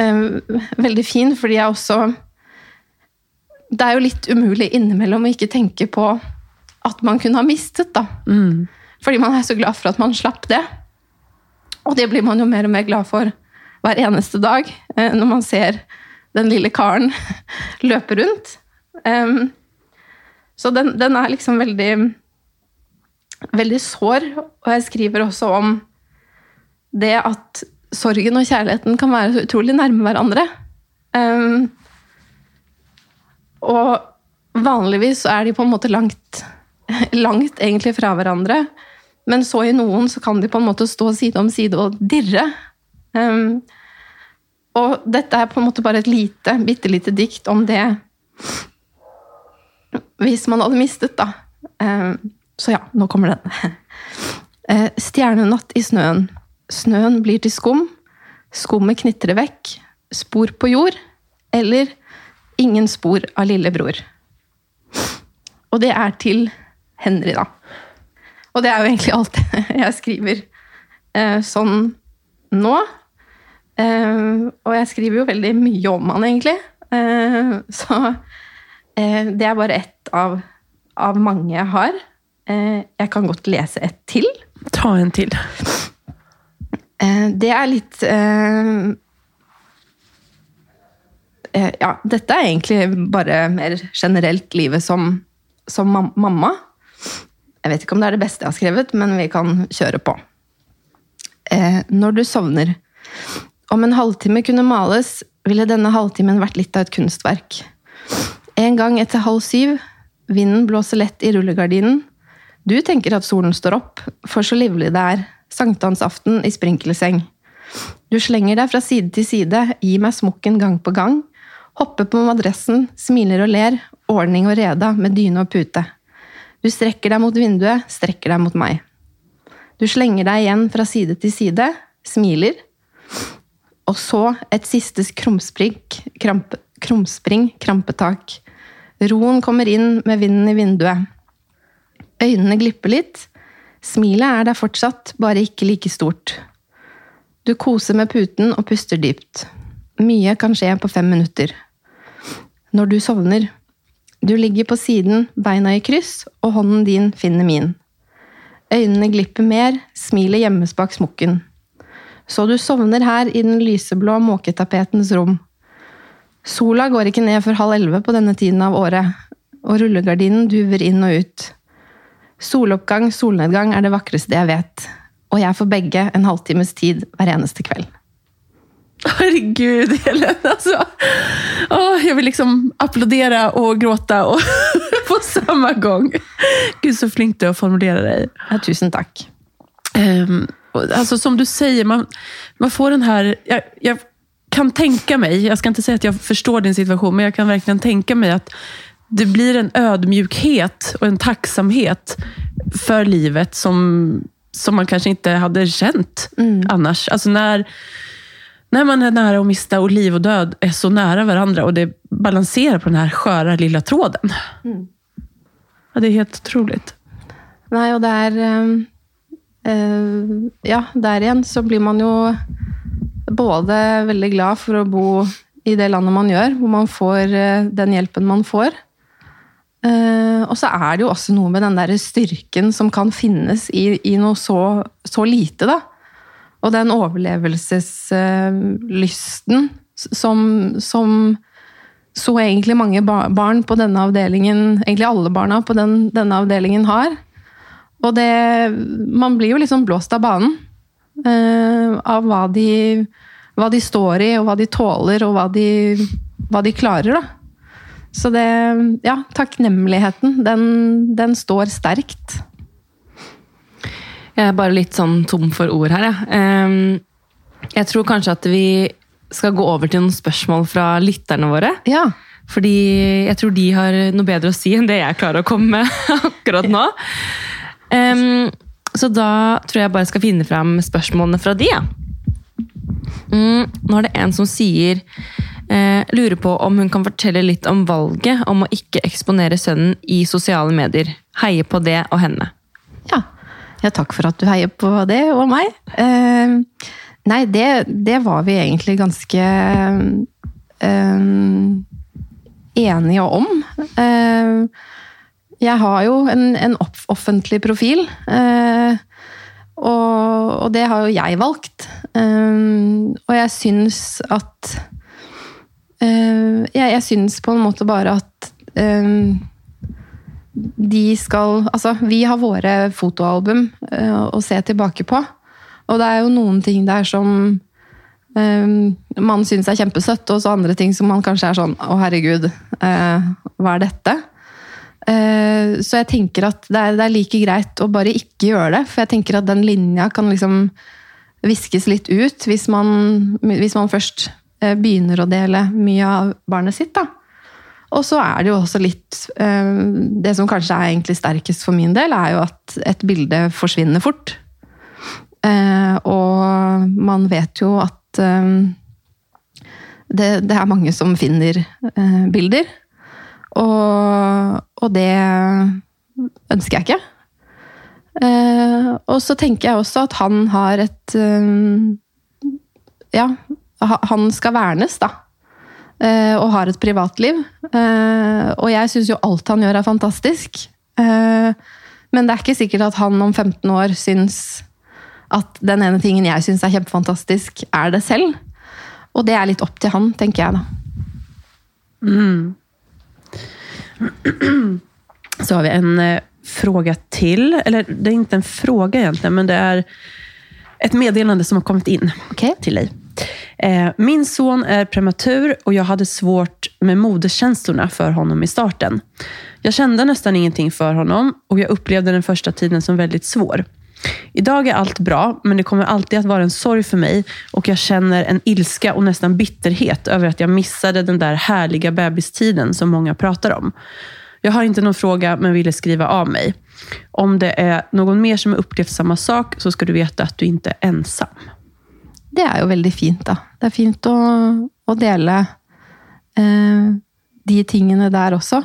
eh, veldig fin, fordi jeg også Det er jo litt umulig innimellom å ikke tenke på at man kunne ha mistet, da. Mm. Fordi man er så glad for at man slapp det. Og det blir man jo mer og mer glad for hver eneste dag, øh, når man ser den lille karen løpe rundt. Så den, den, er liksom veldig veldig sår, og jeg skriver også om det at sorgen og kjærligheten kan være så utrolig nærme hverandre. Um, og vanligvis er de på en måte langt, langt egentlig fra hverandre. Men så i noen så kan de på en måte stå side om side og dirre. Um, og dette er på en måte bare et lite, bitte lite dikt om det Hvis man hadde mistet, da. Um, så ja, nå kommer den. Uh, stjernenatt i snøen. Snøen blir til skum. Skummet knitrer vekk. Spor på jord. Eller ingen spor av lillebror. Og det er til Henry, da. Og det er jo egentlig alt jeg skriver eh, sånn nå. Uh, og jeg skriver jo veldig mye om han, egentlig. Uh, så det er bare ett av, av, mange jeg har. jeg kan godt lese et til. Ta en til. det er litt Ja, dette er egentlig bare mer generelt livet som, som mamma. Jeg vet ikke om det er det beste jeg har skrevet, men vi kan kjøre på. når du sovner om en halvtime kunne males, ville denne halvtimen vært litt av et kunstverk. En gang etter halv syv, vinden blåser lett i rullegardinen. Du tenker at solen står opp, for så livlig det er, sankthansaften i sprinkelseng. Du slenger deg fra side til side, gir meg smokken gang på gang, hopper på madrassen, smiler og ler, ordning og reda med dyne og pute. Du strekker deg mot vinduet, strekker deg mot meg. Du slenger deg igjen fra side til side, smiler, og så et siste krumspring, kramp, krampetak. Roen kommer inn med vinden i vinduet. Øynene glipper litt. Smilet er der fortsatt, bare ikke like stort. Du koser med puten og puster dypt. Mye kan skje på fem minutter. Når du sovner. Du ligger på siden, beina i kryss, og hånden din finner min. Øynene glipper mer, smilet gjemmes bak smokken. Så du sovner her i den lyseblå måketapetens rom. Sola går ikke ned før halv elleve på denne tiden av året, og rullegardinen duver inn og ut. Soloppgang, solnedgang er det vakreste jeg vet, og jeg får begge en halvtimes tid hver eneste kveld. Herregud, Helen. Alltså, oh, jag vill liksom applådera och gråta och på samme gang. Gud, så flink du er å formulere deg. Ja, tusen takk. Um, altså, som du sier, man, man får den her... Jeg, jeg kan tenke meg, jeg skal ikke si at jeg forstår din situation, men jeg kan virkelig tenke meg at det blir en ödmjukhet og en tacksamhet for livet som, som man kanskje ikke hadde känt annars. Alltså när, när man är nära att mista och liv och död är så nära varandra och det balanserar på den här sköra lilla tråden. Ja, det är helt otroligt. Nei, og där, er eh, Ja, der igjen så blir man jo både veldig glad for å bo i det landet man gjør, hvor man får eh, den hjelpen man får. Eh, og så er det jo også noe med den der styrken som kan finnes i, i noe så, så lite, da. Og den overlevelseslysten som, som så egentlig mange barn på denne avdelingen, egentlig alle barna på den, denne avdelingen har. Og det Man blir jo liksom blåst av banen. Uh, av hva de, hva de står i, og hva de tåler, og hva de, hva de klarer, da. Så det Ja, takknemligheten, den, den står sterkt. Jeg er bare litt sånn tom for ord her, jeg. Ehm, jeg tror kanskje at vi skal gå over til noen spørsmål fra lytterne våre. Ja. Fordi jeg tror de har noe bedre å si enn det jeg klarer å komme med akkurat nå. Um, så da tror jeg bare skal finne fram spørsmålene fra de. Ja. Mm, nå er det en som sier eh, Lurer på om hun kan fortelle litt om valget om å ikke eksponere sønnen i sosiale medier. Heie på det og henne. Ja. Ja, takk for at du heier på det og meg. Eh, nei, det, det var vi egentlig ganske eh, enige om. Eh, jeg har jo en, en off offentlig profil, eh, og, og det har jo jeg valgt. Eh, og jeg syns at eh, jeg, jeg syns på en måte bare at eh, de skal Altså, vi har våre fotoalbum eh, å se tilbake på. Og det er jo noen ting der som eh, man syns er kjempesøtt, og så andre ting som man kanskje er sånn Å, herregud, eh, hva er dette? Så jeg tenker at det er, det er like greit å bare ikke gjøre det. For jeg tenker at den linja kan liksom viskes litt ut hvis man, hvis man først begynner å dele mye av barnet sitt. da. Og så er det jo også litt eh, Det som kanskje er egentlig sterkest for min del, er jo at et bilde forsvinner fort. Eh, og man vet jo at eh, det, det er mange som finner bilder. Og, og det ønsker jeg ikke. Og så tenker jeg også at han har et Ja, han skal vernes, da. Eh, og har et privatliv. Eh, og jeg syns jo alt han gjør er fantastisk. Eh, men det er ikke sikkert at han om 15 år syns at den ene tingen jeg syns er kjempefantastisk, er det selv. Og det er litt opp til han, tenker jeg da. Så har vi en fråga till. Eller det er ikke en fråga egentlig, men det er et meddelande som har kommet inn okay. til dig. Eh, min son är prematur och jag hade svårt med moderskänslorna för honom i starten. Jag kände nästan ingenting för honom och jag upplevde den första tiden som väldigt svår. Idag är allt bra, men det kommer alltid att vara en sorg för mig och jag känner en ilska och nästan bitterhet över att jag missade den där härliga bebistiden som många pratar om. Jag har inte någon fråga, men ville skriva av mig. Om det är någon mer som har upplevt samma sak, så ska du veta att du inte är ensam. Det er jo veldig fint, da. Det er fint å, å dele eh, de tingene der også.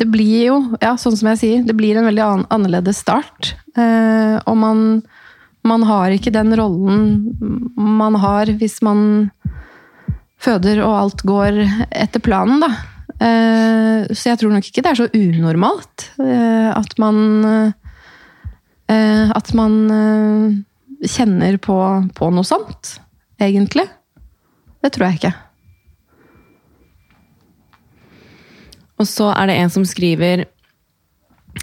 Det blir jo, ja, sånn som jeg sier, det blir en veldig an annerledes start. Eh, og man, man har ikke den rollen man har hvis man føder og alt går etter planen, da. Eh, så jeg tror nok ikke det er så unormalt eh, at man eh, At man eh, kjenner på, på noe sånt, egentlig. Det tror jeg ikke. Og så er det en som skriver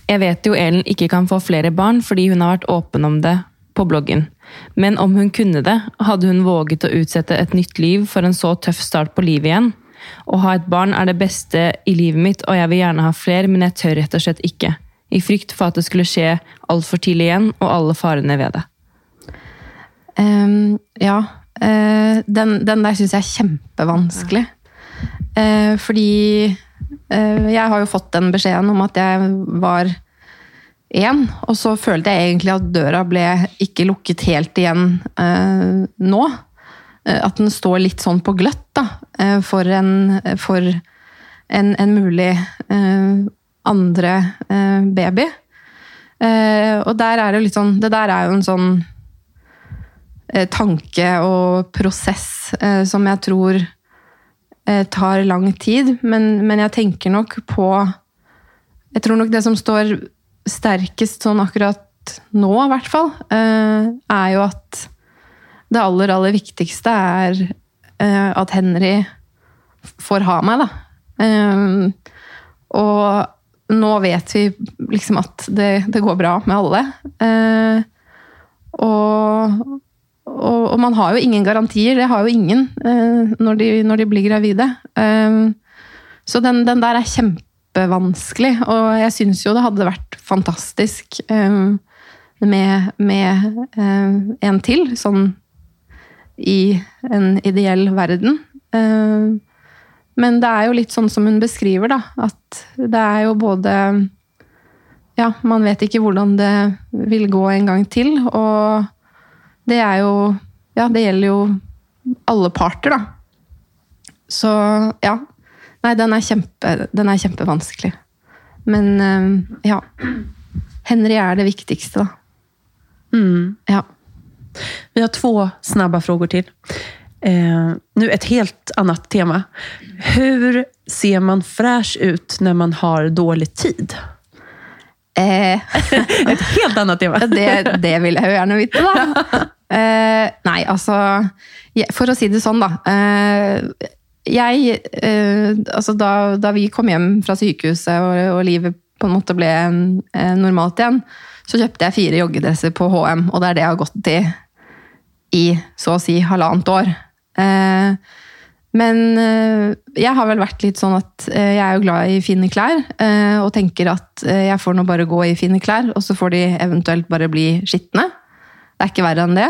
Jeg vet jo Elen ikke kan få flere barn fordi hun har vært åpen om det på bloggen. Men om hun kunne det, hadde hun våget å utsette et nytt liv for en så tøff start på livet igjen. Å ha et barn er det beste i livet mitt, og jeg vil gjerne ha flere, men jeg tør rett og slett ikke. I frykt for at det skulle skje altfor tidlig igjen, og alle farene ved det. Ehm, ja. Uh, den, den der syns jeg er kjempevanskelig. Uh, fordi uh, jeg har jo fått den beskjeden om at jeg var én, og så følte jeg egentlig at døra ble ikke lukket helt igjen nå. At den står litt sånn på gløtt da, for en, for en, en mulig andre baby. Og der er det jo litt sånn Det der er jo en sånn tanke og prosess eh, som jeg tror eh, tar lang tid. Men, men jeg tenker nok på Jeg tror nok det som står sterkest sånn akkurat nå, i hvert fall, eh, er jo at det aller, aller viktigste er eh, at Henry får ha meg, da. Eh, og nå vet vi liksom at det, det går bra med alle. Eh, og, og, og man har jo ingen garantier, det har jo ingen eh, når, de, når de blir gravide. Eh, så den, den der er kjempevanskelig, og jeg syns jo det hadde vært fantastisk eh, med, med en til, sånn i en ideell verden. Men det er jo litt sånn som hun beskriver, da. At det er jo både Ja, man vet ikke hvordan det vil gå en gang til. Og det er jo Ja, det gjelder jo alle parter, da. Så ja. Nei, den er, kjempe, den er kjempevanskelig. Men eh, ja. Henry er det viktigste, da. Ja. Vi har två snabba frågor till. Eh, nu ett helt annat tema. Hur ser man fräsch ut när man har dålig tid? Eh, Ett helt annet tema. det, det vil jeg jo gjerne vite, da. Eh, nei, altså For å si det sånn, da. Eh, jeg eh, Altså, da, da vi kom hjem fra sykehuset og, og livet på en måte ble eh, normalt igjen, så kjøpte jeg fire joggedresser på HM, og det er det jeg har gått i i så å si halvannet år. Eh, men eh, jeg har vel vært litt sånn at eh, jeg er jo glad i fine klær, eh, og tenker at jeg får nå bare gå i fine klær, og så får de eventuelt bare bli skitne. Det er ikke verre enn det.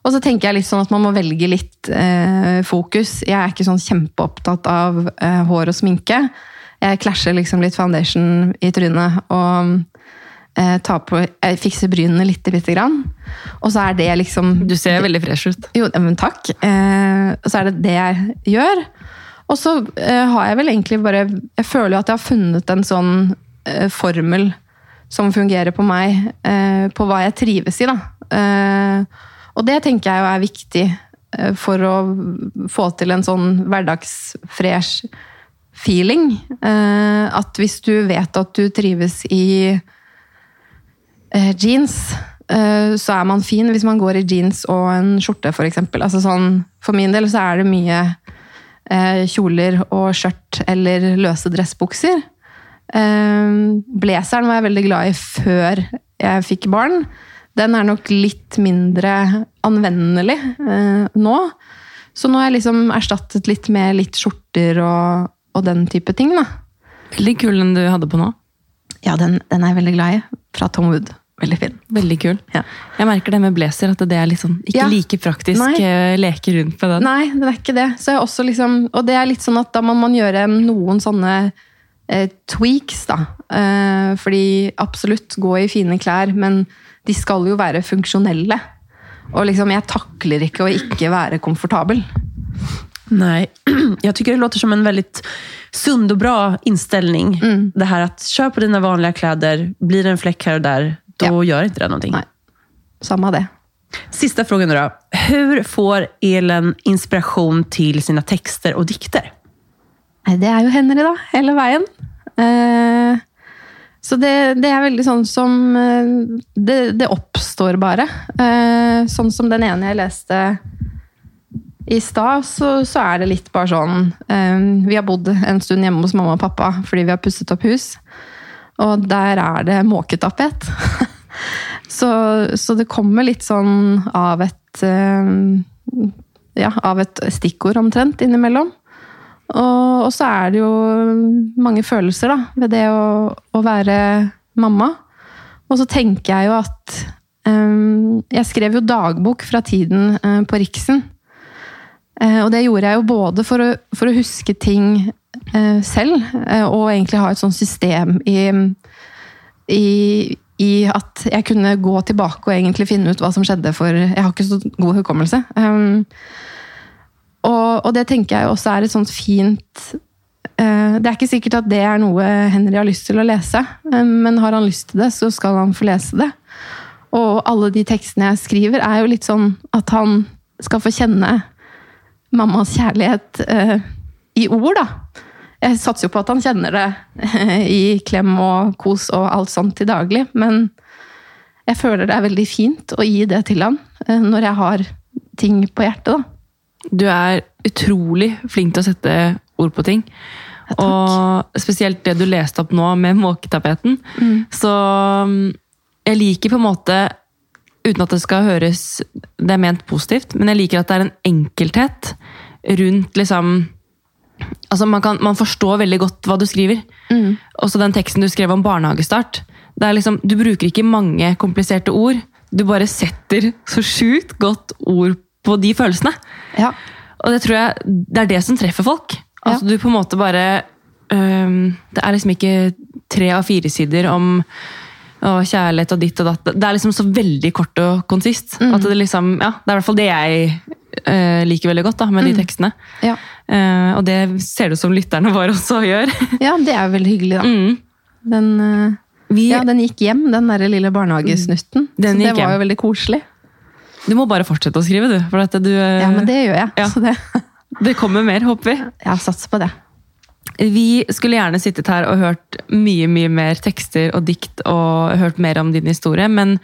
Og så tenker jeg litt sånn at man må velge litt fokus. Jeg er ikke sånn kjempeopptatt av hår og sminke. Jeg klasjer liksom litt foundation i trynet og eh, på Jeg fikser brynene litt, bitte grann. Og så er det liksom Du ser veldig fresh ut. jo, men takk. Eh, og så er det det jeg gjør. Og så eh, har jeg vel egentlig bare Jeg føler jo at jeg har funnet en sånn eh, formel som fungerer på meg, eh, på hva jeg trives i, da. Eh, og det tenker jeg jo er viktig eh, for å få til en sånn hverdagsfresh feeling. Eh, at hvis du vet at du trives i eh, jeans, eh, så er man fin hvis man går i jeans og en skjorte, for eksempel. Altså sånn, for min del så er det mye eh, kjoler og skjørt eller løse dressbukser. Eh, blazeren var jeg veldig glad i før jeg fikk barn. Den er nok litt mindre anvendelig eh, nå. Så nå har jeg liksom erstattet litt med litt skjorter og, og den type ting. da. Veldig kul den du hadde på nå. Ja, den, den er jeg veldig glad i. Fra Tom Wood. Veldig fin. Veldig kul. Ja. Jeg merker det med blazer, at det er sånn, ikke Ja. like praktisk Nei. eh, leke rundt på den. Nei, det er ikke det. Så jeg også liksom, og det er litt sånn at da må man gjøre noen sånne eh, tweaks, da. Eh, fordi absolutt, gå i fine klær, men de skal jo være funksjonelle. Og liksom, jeg takler ikke å ikke være komfortabel. Nei. Jeg tycker det låter som en väldigt sund og bra inställning. Det här att kör på dine vanlige kläder, blir det en fläck her og där, då gör inte det någonting. Nej. Samma det. Sista frågan då. Hur får Elen inspiration till sina texter och dikter? Det er jo Henry, da. Hele veien. Eh, så det, det er veldig sånn som eh, det, det oppstår bare. Eh, sånn som den ene jeg leste i stad, så, så er det litt bare sånn Vi har bodd en stund hjemme hos mamma og pappa fordi vi har pusset opp hus. Og der er det måketapet. så, så det kommer litt sånn av et eh, Ja, av et stikkord omtrent innimellom. Og, og så er det jo mange følelser da, ved det å, å være mamma. Og så tenker jeg jo at um, Jeg skrev jo dagbok fra tiden uh, på Riksen. Uh, og det gjorde jeg jo både for å, for å huske ting uh, selv, og egentlig ha et sånt system i, i, i, at jeg kunne gå tilbake og egentlig finne ut hva som skjedde, for jeg har ikke så god hukommelse. Um, og, og, det tenker jeg også er et sånt fint uh, Det er ikke sikkert at det er noe Henry har lyst til å lese, um, men har han lyst til det, så skal han få lese det. Og alle de tekstene jeg skriver, er jo litt sånn at han skal få kjenne mammas kjærlighet uh, i ord, da. Jeg satser jo på at han kjenner det i klem og kos og alt sånt til daglig, men jeg føler det er veldig fint å gi det til han når jeg har ting på hjertet, da. Du er utrolig flink til å sette ord på ting. Ja, og spesielt det du leste opp nå med måketapeten. Mm. Så mm, jeg liker på en måte, uten at det skal høres Det er ment positivt, men jeg liker at det er en enkelthet rundt liksom Altså, man, kan, man forstår veldig godt hva du skriver. Mm. Også den teksten du skrev om barnehagestart. Det er liksom, du bruker ikke mange kompliserte ord. Du bare setter så sjukt godt ord på de følelsene. Ja. Og det tror jeg det er det som treffer folk. Altså Ja. du på en måte bare øhm, Det er liksom ikke tre av fire sider om og kjærlighet og ditt og datt. Det er liksom så veldig kort og konsist. Mm. At det liksom, ja, det er i hvert fall det jeg øh, liker veldig godt da, med de tekstene. Ja. Eh, og det ser det ut som lytterne våre også gjør. ja, det er veldig hyggelig, da. Mm. Den, eh, Vi, ja, den gikk hjem, den der lille barnehagesnutten. Den så det var hjem. jo veldig koselig. Du må bare fortsette å skrive, du. For at du øh, Ja, men det gjør jeg. ja. Så det, det kommer mer, håper vi. jeg satser på det. Vi skulle gjerne sittet her og hørt mye mye mer tekster og dikt og hørt mer om din historie, men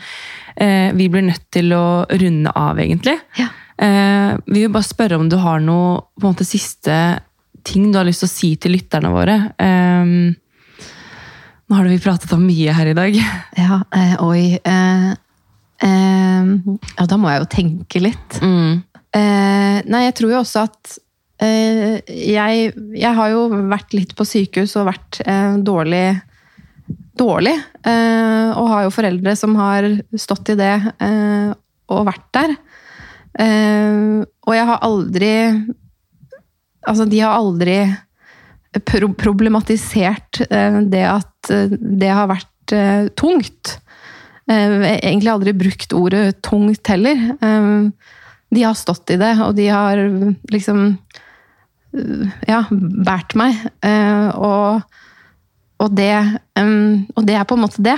eh, vi blir nødt til å runde av, egentlig. Ja. Eh, vi vil bare spørre om du har noe på en måte, siste ting du har lyst til å si til lytterne våre. Eh, nå har vi pratet om mye her i dag. Ja, eh, oi. Eh, eh, ja, da må jeg jo tenke litt. Mm. Eh, nei, jeg tror jo også at eh, jeg, jeg har jo vært litt på sykehus og vært dårlig dårlig. Eh, og har jo foreldre som har stått i det eh, og vært der. Eh, og jeg har aldri Altså, de har aldri pro problematisert eh, det at eh, det har vært tungt. har egentlig aldri brukt ordet tungt heller. De har stått i det, og de har liksom ja, båret meg. Og, og, det, og det er på en måte det.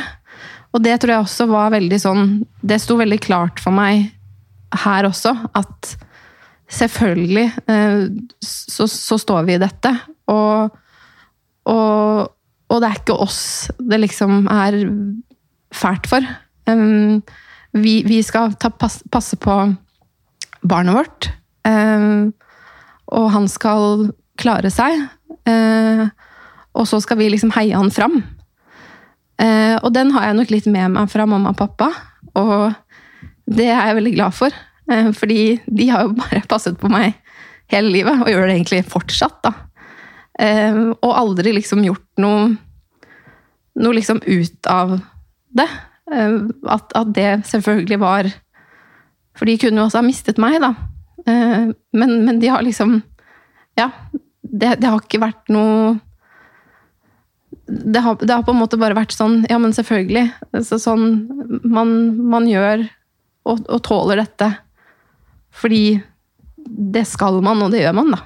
Og det tror jeg også var veldig sånn Det sto veldig klart for meg her også, at selvfølgelig eh, så, så står vi i dette. Og, og, og det er ikke oss det liksom er fælt for. Vi, vi skal ta, pass, passe på barnet vårt. Og han skal klare seg. Uh, og så skal vi liksom heie han fram. Uh, og den har jeg nok litt med meg fra mamma og pappa. Og det er jeg veldig glad for. Uh, fordi de har jo bare passet på meg hele livet, og gjør det egentlig fortsatt. da. Uh, og aldri liksom gjort noe, noe liksom ut av det. Uh, at, at det selvfølgelig var For de kunne jo også ha mistet meg, da. Men, men de har liksom Ja. Det, det har ikke vært noe det har, det har på en måte bare vært sånn Ja, men selvfølgelig. Så sånn man, man gjør og, og tåler dette fordi det skal man, og det gjør man, da.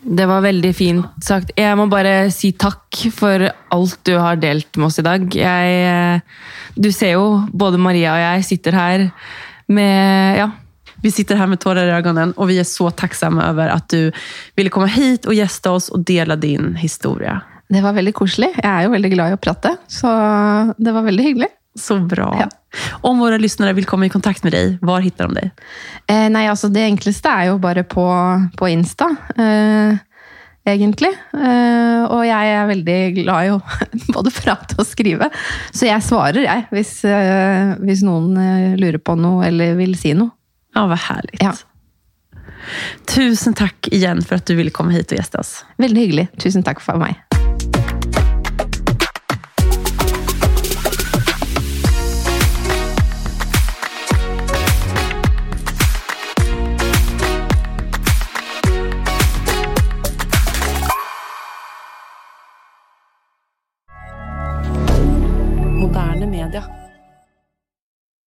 Det var veldig fint sagt. Jeg må bare si takk for alt du har delt med oss i dag. Jeg, eh, du ser jo, både Maria og jeg sitter her med Ja. Vi sitter her med tårer i øynene, og vi er så takksomme over at du ville komme hit og gjeste oss og dele din historie. Det var veldig koselig. Jeg er jo veldig glad i å prate, så det var veldig hyggelig. Så bra. Ja. Om våra lyssnare vill komma i kontakt med dig, var hittar de dig? Eh, nei, altså det enkleste er jo bare på, på Insta, eh, egentlig. Eh, og jeg er veldig glad i å både prate og skrive, så jeg svarer, jeg, hvis, eh, hvis noen eh, lurer på noe eller vil si noe. Ja, vad härligt. Ja. Tusen takk igjen for at du ville komme hit og gjeste oss. Veldig hyggelig. Tusen takk for meg.